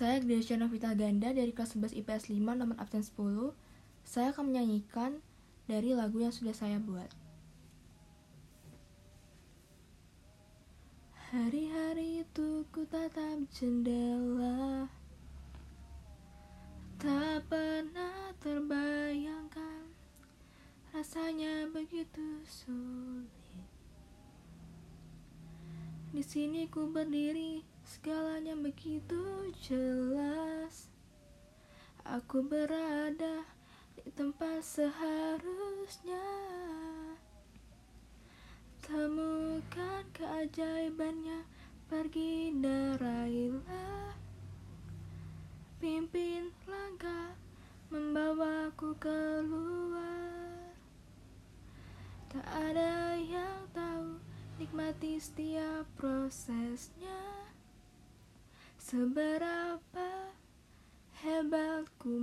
Saya Gracia Novita Ganda dari kelas 11 IPS 5 nomor absen 10. Saya akan menyanyikan dari lagu yang sudah saya buat. Hari-hari itu ku tatap jendela Tak pernah terbayangkan Rasanya begitu sulit Di sini ku berdiri Segalanya begitu jelas. Aku berada di tempat seharusnya. Temukan keajaibannya Pergi darailah. Pimpin langkah Membawaku keluar. Tak ada yang Nikmati setiap prosesnya. Seberapa hebat ku